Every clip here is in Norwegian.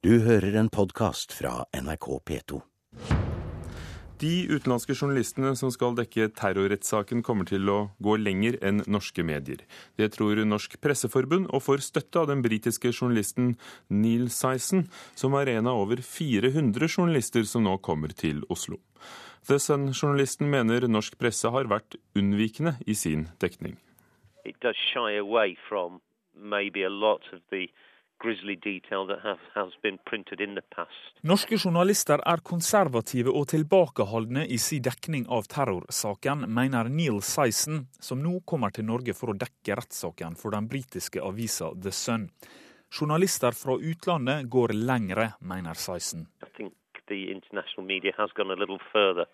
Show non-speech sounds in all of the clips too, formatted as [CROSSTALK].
Du hører en podkast fra NRK P2. De utenlandske journalistene som skal dekke terrorrettssaken, kommer til å gå lenger enn norske medier. Det tror Norsk Presseforbund, og får støtte av den britiske journalisten Neil Sison, som er en av over 400 journalister som nå kommer til Oslo. The Sun-journalisten mener norsk presse har vært unnvikende i sin dekning. It does shy away from maybe a lot of the Norske journalister er konservative og tilbakeholdne i sin dekning av terrorsaken, mener Neil Sison, som nå kommer til Norge for å dekke rettssaken for den britiske avisa The Sun. Journalister fra utlandet går lengre, mener Sison. I think the international media has gone a little further.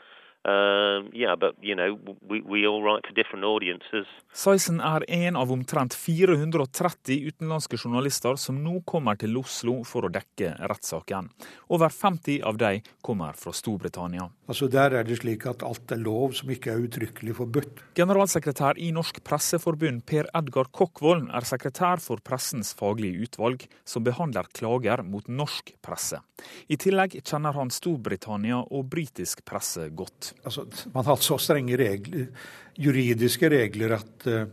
Um, yeah, but you know, we, we all write for different audiences. Sison er en av omtrent 430 utenlandske journalister som nå kommer til Oslo for å dekke rettssaken. Over 50 av dem kommer fra Storbritannia. Altså Der er det slik at alt er lov som ikke er uttrykkelig forbudt. Generalsekretær i Norsk Presseforbund Per Edgar Kokkvold er sekretær for pressens faglige utvalg, som behandler klager mot norsk presse. I tillegg kjenner han Storbritannia og britisk presse godt. Altså, man har hatt så strenge regler, juridiske regler at de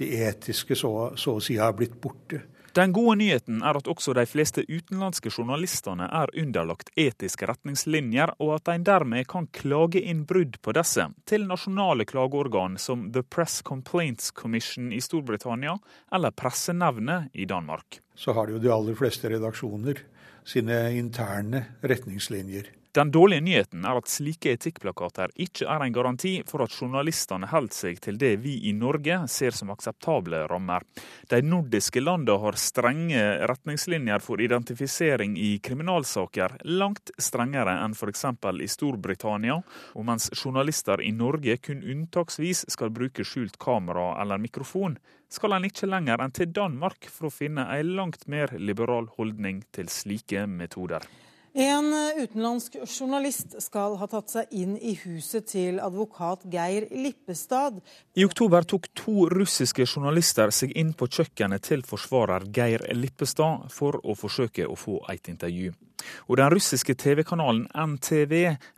det etiske så, så å si har blitt borte. Den gode nyheten er at også de fleste utenlandske journalistene er underlagt etiske retningslinjer, og at en dermed kan klage inn brudd på disse til nasjonale klageorgan som The Press Complaints Commission i Storbritannia eller Pressenevnet i Danmark. Så har jo de aller fleste redaksjoner sine interne retningslinjer. Den dårlige nyheten er at slike etikkplakater ikke er en garanti for at journalistene holder seg til det vi i Norge ser som akseptable rammer. De nordiske landene har strenge retningslinjer for identifisering i kriminalsaker, langt strengere enn f.eks. i Storbritannia. Og mens journalister i Norge kun unntaksvis skal bruke skjult kamera eller mikrofon, skal en ikke lenger enn til Danmark for å finne en langt mer liberal holdning til slike metoder. En utenlandsk journalist skal ha tatt seg inn i huset til advokat Geir Lippestad. I oktober tok to russiske journalister seg inn på kjøkkenet til forsvarer Geir Lippestad for å forsøke å få et intervju. Og den russiske TV-kanalen NTV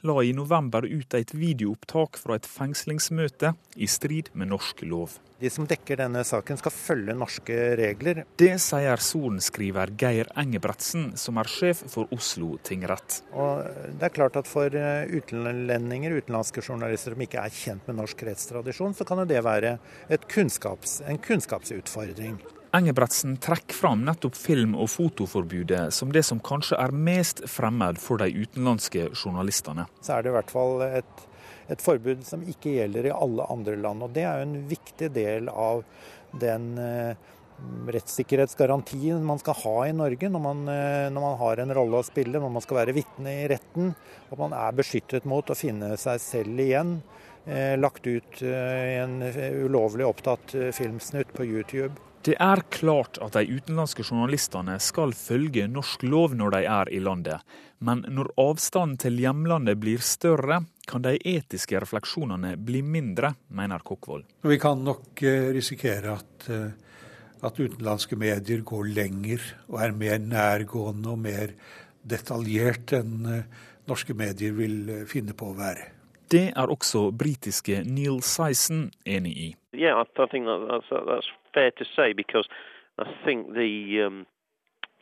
la i november ut et videoopptak fra et fengslingsmøte i strid med norsk lov. De som dekker denne saken skal følge norske regler. Det sier sorenskriver Geir Engebretsen, som er sjef for Oslo tingrett. Og det er klart at For eh, utlendinger, utenlandske journalister som ikke er kjent med norsk rettstradisjon, så kan det være kunnskaps, en kunnskapsutfordring. Engebretsen trekker fram nettopp film- og fotoforbudet som det som kanskje er mest fremmed for de utenlandske journalistene. Så er det i hvert fall et et forbud som ikke gjelder i alle andre land. og Det er jo en viktig del av den eh, rettssikkerhetsgarantien man skal ha i Norge når man, eh, når man har en rolle å spille, når man skal være vitne i retten. At man er beskyttet mot å finne seg selv igjen. Eh, lagt ut i en ulovlig opptatt filmsnutt på YouTube. Det er klart at de utenlandske journalistene skal følge norsk lov når de er i landet, men når avstanden til hjemlandet blir større, kan de etiske refleksjonene bli mindre, mener Kokkvold. Vi kan nok eh, risikere at, eh, at utenlandske medier går lenger og er mer nærgående og mer detaljert enn eh, norske medier vil finne på å være. Det er også britiske Neil Sison enig i. Yeah, I think that's, that's fair to say because I think the um,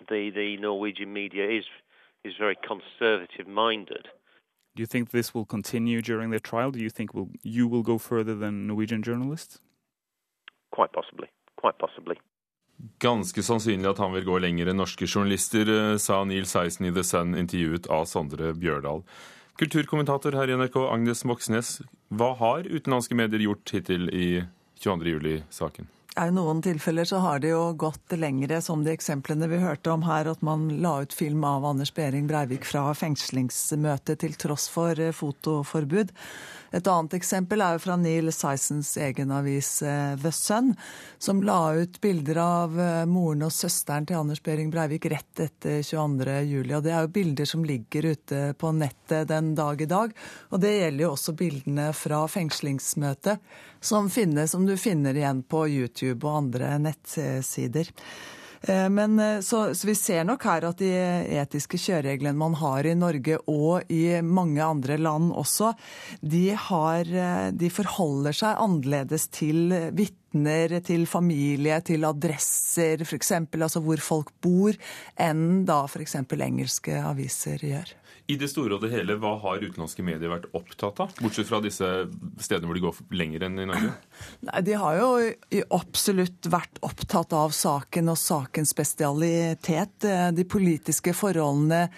the the Norwegian media is is very conservative minded. Do you think this will continue during the trial? Do you think will, you will go further than Norwegian journalists? Quite possibly. Quite possibly. Ganske sannsynlig at han vil gå lenger enn norske journalister, eh, sa Neil Seisen i The Sun, intervjuet av Sondre Bjørdal. Kulturkommentator her i NRK, Agnes Moxnes. Hva har utenlandske medier gjort hittil i 22. juli-saken? I noen tilfeller så har det jo gått lengre, som de eksemplene vi hørte om her, at man la ut film av Anders Behring Breivik fra fengslingsmøtet til tross for eh, fotoforbud. Et annet eksempel er jo fra Neil Sysons egen avis eh, The Sun, som la ut bilder av eh, moren og søsteren til Anders Behring Breivik rett etter 22.07. Og det er jo bilder som ligger ute på nettet den dag i dag. Og det gjelder jo også bildene fra fengslingsmøtet som, finnes, som du finner igjen på YouTube og andre nettsider. Eh, men så, så, vi ser nok her at de etiske kjørereglene man har i Norge og i mange andre land også, de, har, de forholder seg annerledes til vitner, til familie, til adresser, f.eks. altså hvor folk bor, enn da f.eks. engelske aviser gjør. I det store og det hele, hva har utenlandske medier vært opptatt av? Bortsett fra disse stedene hvor de går lenger enn i Norge? [CLEARS THROAT] Nei, De har jo absolutt vært opptatt av saken og sakens spesialitet. Eh, de politiske forholdene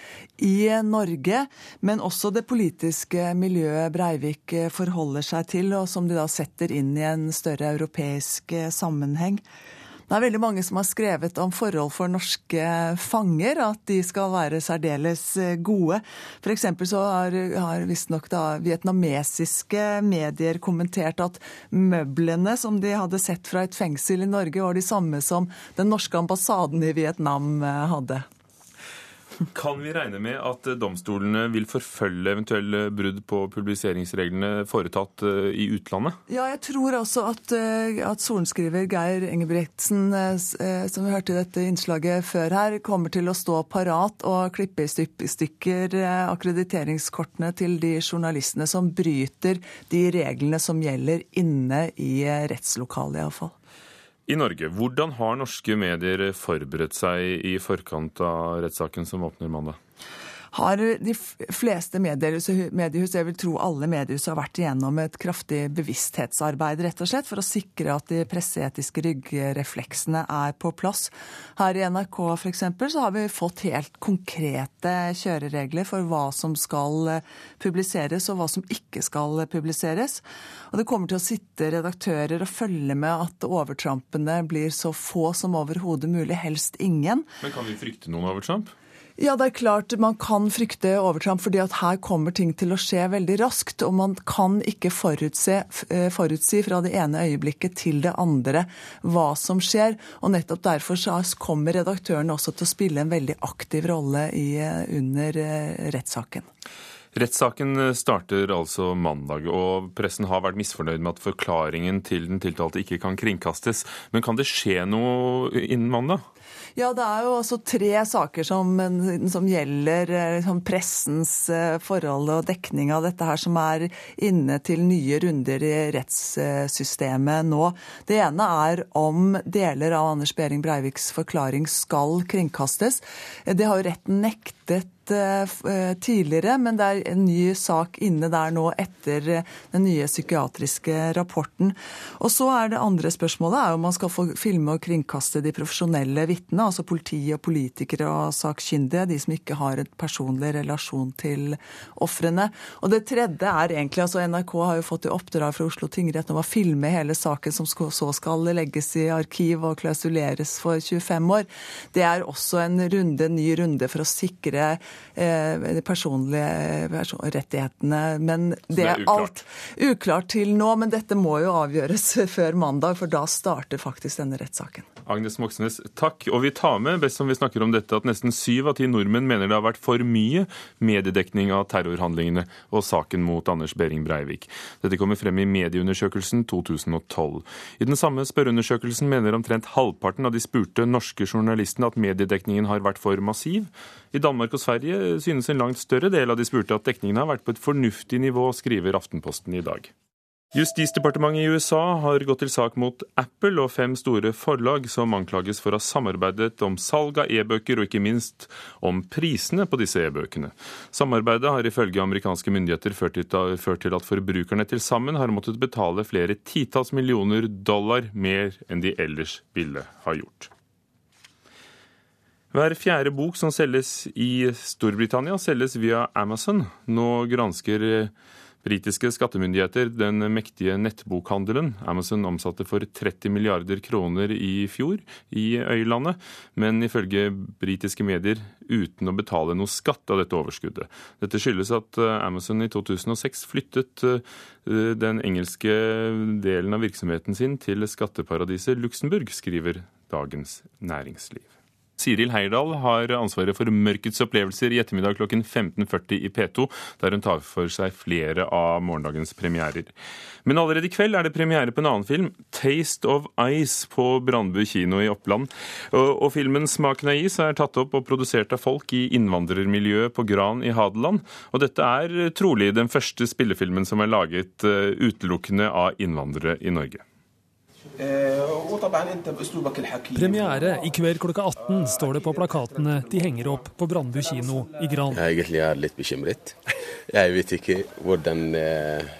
i Norge, men også det politiske miljøet Breivik eh, forholder seg til, og som de da setter inn i en større europeisk eh, sammenheng. Det er veldig mange som har skrevet om forhold for norske fanger, at de skal være særdeles eh, gode. F.eks. så har, har visstnok vietnamesiske medier kommentert at møblene som de hadde sett fra et fengsel i Norge, var de samme som den norske ambassaden i Vietnam eh, hadde. Kan vi regne med at domstolene vil forfølge eventuelle brudd på publiseringsreglene foretatt eh, i utlandet? Ja, jeg tror også at, eh, at sorenskriver Geir Engebretsen, eh, som vi hørte i dette innslaget før her, kommer til å stå parat og klippe i stykker akkrediteringskortene til de journalistene som bryter de reglene som gjelder inne i rettslokalet, iallfall. I Norge, hvordan har norske medier forberedt seg i forkant av rettssaken som åpner mandag? Har de fleste mediehus, jeg vil tro alle mediehus, har vært igjennom et kraftig bevissthetsarbeid rett og slett, for å sikre at de presseetiske ryggrefleksene er på plass. Her i NRK f.eks. så har vi fått helt konkrete kjøreregler for hva som skal eh, publiseres og hva som ikke skal publiseres. Og det kommer til å sitte redaktører og følge med at overtrampene blir så få som overhodet mulig, helst ingen. Men kan vi frykte noen overtramp? Ja, det er klart man kan frykte overtramp, fordi at her kommer ting til å skje veldig raskt. Og man kan ikke forutse, eh, forutsi fra det ene øyeblikket til det andre hva som skjer. Og nettopp derfor kommer redaktøren også til å spille en veldig aktiv rolle i, eh, under eh, rettssaken. Rettssaken starter altså mandag, og pressen har vært misfornøyd med at forklaringen til den tiltalte ikke kan kringkastes. Men kan det skje noe innen mandag? Ja, det er jo også tre saker som, som gjelder liksom pressens eh, forhold og dekning av dette her, som er inne til nye runder i rettssystemet nå. Det ene er om deler av Anders Behring Breiviks forklaring skal kringkastes. Det har jo retten nektet Eh, tidligere, men det er en ny sak inne der nå etter eh, den nye psykiatriske rapporten. Og så er det andre spørsmålet er om man skal få filme og kringkaste de profesjonelle vitnene, altså politi og politikere og sakkyndige, de som ikke har en personlig relasjon til ofrene. Og det tredje er egentlig altså NRK har jo fått i oppdrag fra Oslo tingrett om å filme hele saken som så skal legges i arkiv og klausuleres for 25 år. Det er også en runde, ny runde for å sikre Eh, de personlige rettighetene. Men det, det er, alt uklart til nå. Men dette må jo avgjøres før mandag, for da starter faktisk denne rettssaken. Agnes Moxnes, takk. Og vi tar med, best som vi snakker om dette, at nesten syv av ti nordmenn mener det har vært for mye mediedekning av terrorhandlingene og saken mot Anders Behring Breivik. Dette kommer frem i Medieundersøkelsen 2012. I den samme spørreundersøkelsen mener omtrent halvparten av de spurte norske journalistene at mediedekningen har vært for massiv. I Danmark og Sverige synes en langt større del av de spurte at dekningen har vært på et fornuftig nivå, skriver Aftenposten i dag. Justisdepartementet i USA har gått til sak mot Apple og fem store forlag som anklages for å ha samarbeidet om salg av e-bøker, og ikke minst om prisene på disse e-bøkene. Samarbeidet har ifølge amerikanske myndigheter ført til at forbrukerne til sammen har måttet betale flere titalls millioner dollar mer enn de ellers ville ha gjort. Hver fjerde bok som selges i Storbritannia, selges via Amazon. Nå gransker britiske skattemyndigheter den mektige nettbokhandelen. Amazon omsatte for 30 milliarder kroner i fjor i øylandet, men ifølge britiske medier uten å betale noe skatt av dette overskuddet. Dette skyldes at eh, Amazon i 2006 flyttet eh, den engelske delen av virksomheten sin til skatteparadiset Luxembourg, skriver Dagens Næringsliv. Siril Heirdal har ansvaret for Mørkets opplevelser i ettermiddag klokken 15.40 i P2, der hun tar for seg flere av morgendagens premierer. Men allerede i kveld er det premiere på en annen film, 'Taste of Ice', på Brandbu kino i Oppland. Og, filmen 'Smaken av is' er tatt opp og produsert av folk i innvandrermiljøet på Gran i Hadeland. Og dette er trolig den første spillefilmen som er laget uh, utelukkende av innvandrere i Norge. Premiere i kveld klokka 18 står det på plakatene de henger opp på Brandbu kino i Gran. Jeg egentlig er litt bekymret. Jeg vet ikke hvordan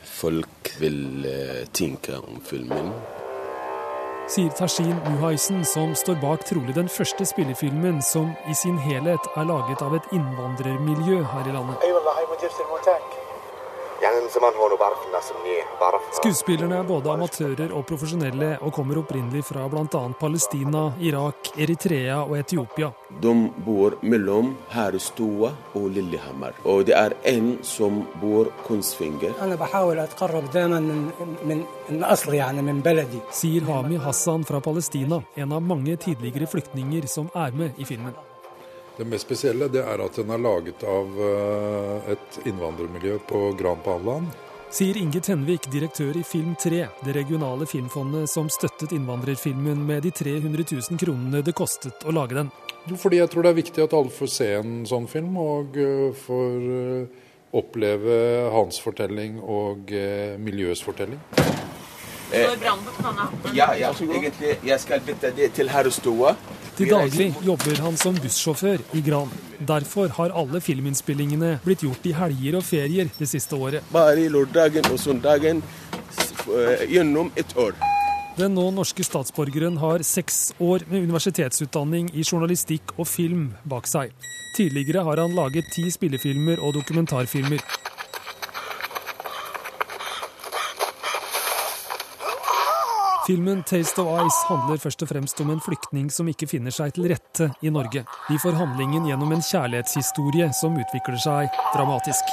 folk vil tenke om filmen. Sier Tashin Muhaisen, som står bak trolig den første spillefilmen som i sin helhet er laget av et innvandrermiljø her i landet. Skuespillerne er både amatører og profesjonelle, og kommer opprinnelig fra bl.a. Palestina, Irak, Eritrea og Etiopia. De bor mellom Herstua og Lillehammer. Og det er en som bor Kunstfinger. Sier Hami Hassan fra Palestina, en av mange tidligere flyktninger som er med i filmen. Det mest spesielle det er at den er laget av et innvandrermiljø på Gran på Hadeland. Sier Inge Tenvik, direktør i Film 3, det regionale filmfondet som støttet innvandrerfilmen med de 300 000 kronene det kostet å lage den. Fordi jeg tror det er viktig at alle får se en sånn film, og får oppleve hans fortelling og miljøets fortelling. Ja, ja, egentlig. Jeg skal bytte det til Herrestua. Til daglig jobber han som bussjåfør i Gran. Derfor har alle filminnspillingene blitt gjort i helger og ferier det siste året. Bare lørdagen og søndagen gjennom et år. Den nå norske statsborgeren har seks år med universitetsutdanning i journalistikk og film bak seg. Tidligere har han laget ti spillefilmer og dokumentarfilmer. Filmen 'Taste of Ice' handler først og fremst om en flyktning som ikke finner seg til rette i Norge. Vi får handlingen gjennom en kjærlighetshistorie som utvikler seg dramatisk.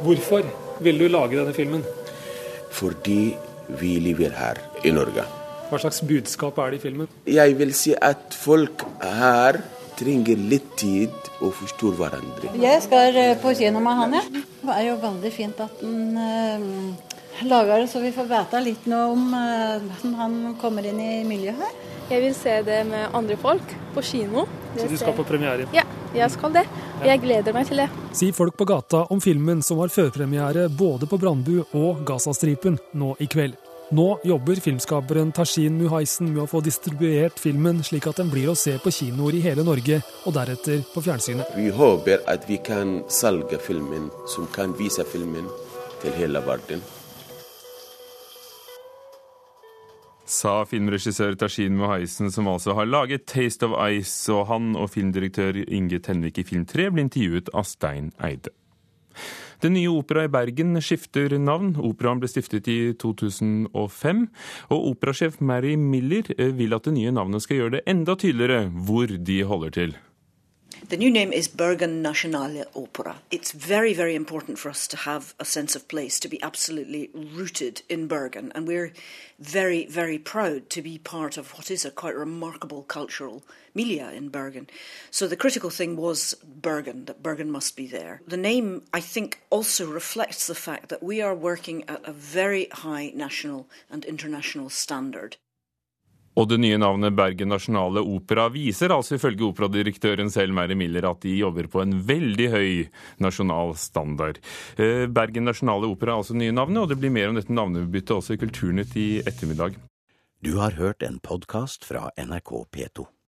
Hvorfor vil du lage denne filmen? Fordi vi lever her i Norge. Hva slags budskap er det i filmen? Jeg vil si at folk her trenger litt tid og forstår hverandre. Jeg skal på kino med han, ja. Det er jo veldig fint at den lager det så vi får vite litt nå om hvordan han kommer inn i miljøet her. Jeg vil se det med andre folk på kino. Så du skal på premiere? Ja, jeg skal det. Jeg gleder meg til det. Sier folk på gata om filmen som har førpremiere både på Brandbu og Gazastripen nå i kveld. Nå jobber filmskaperen Tashin Muhaisen med å få distribuert filmen slik at den blir å se på kinoer i hele Norge, og deretter på fjernsynet. Vi håper at vi kan selge filmen, som kan vise filmen til hele verden. Sa filmregissør Tashin Muhaisen, som altså har laget 'Taste of Ice', og han og filmdirektør Inge Tenvik i Film 3 ble intervjuet av Stein Eide. Den nye opera i Bergen skifter navn. Operaen ble stiftet i 2005. Og operasjef Mary Miller vil at det nye navnet skal gjøre det enda tydeligere hvor de holder til. The new name is Bergen Nationale Opera. It's very, very important for us to have a sense of place, to be absolutely rooted in Bergen. And we're very, very proud to be part of what is a quite remarkable cultural milieu in Bergen. So the critical thing was Bergen, that Bergen must be there. The name, I think, also reflects the fact that we are working at a very high national and international standard. Og det nye navnet Bergen Nasjonale Opera viser altså ifølge operadirektøren selv, Mary Miller, at de jobber på en veldig høy nasjonal standard. Bergen Nasjonale Opera er altså nye navnet, og det blir mer om dette navnebyttet også i Kulturnytt i ettermiddag. Du har hørt en podkast fra NRK P2.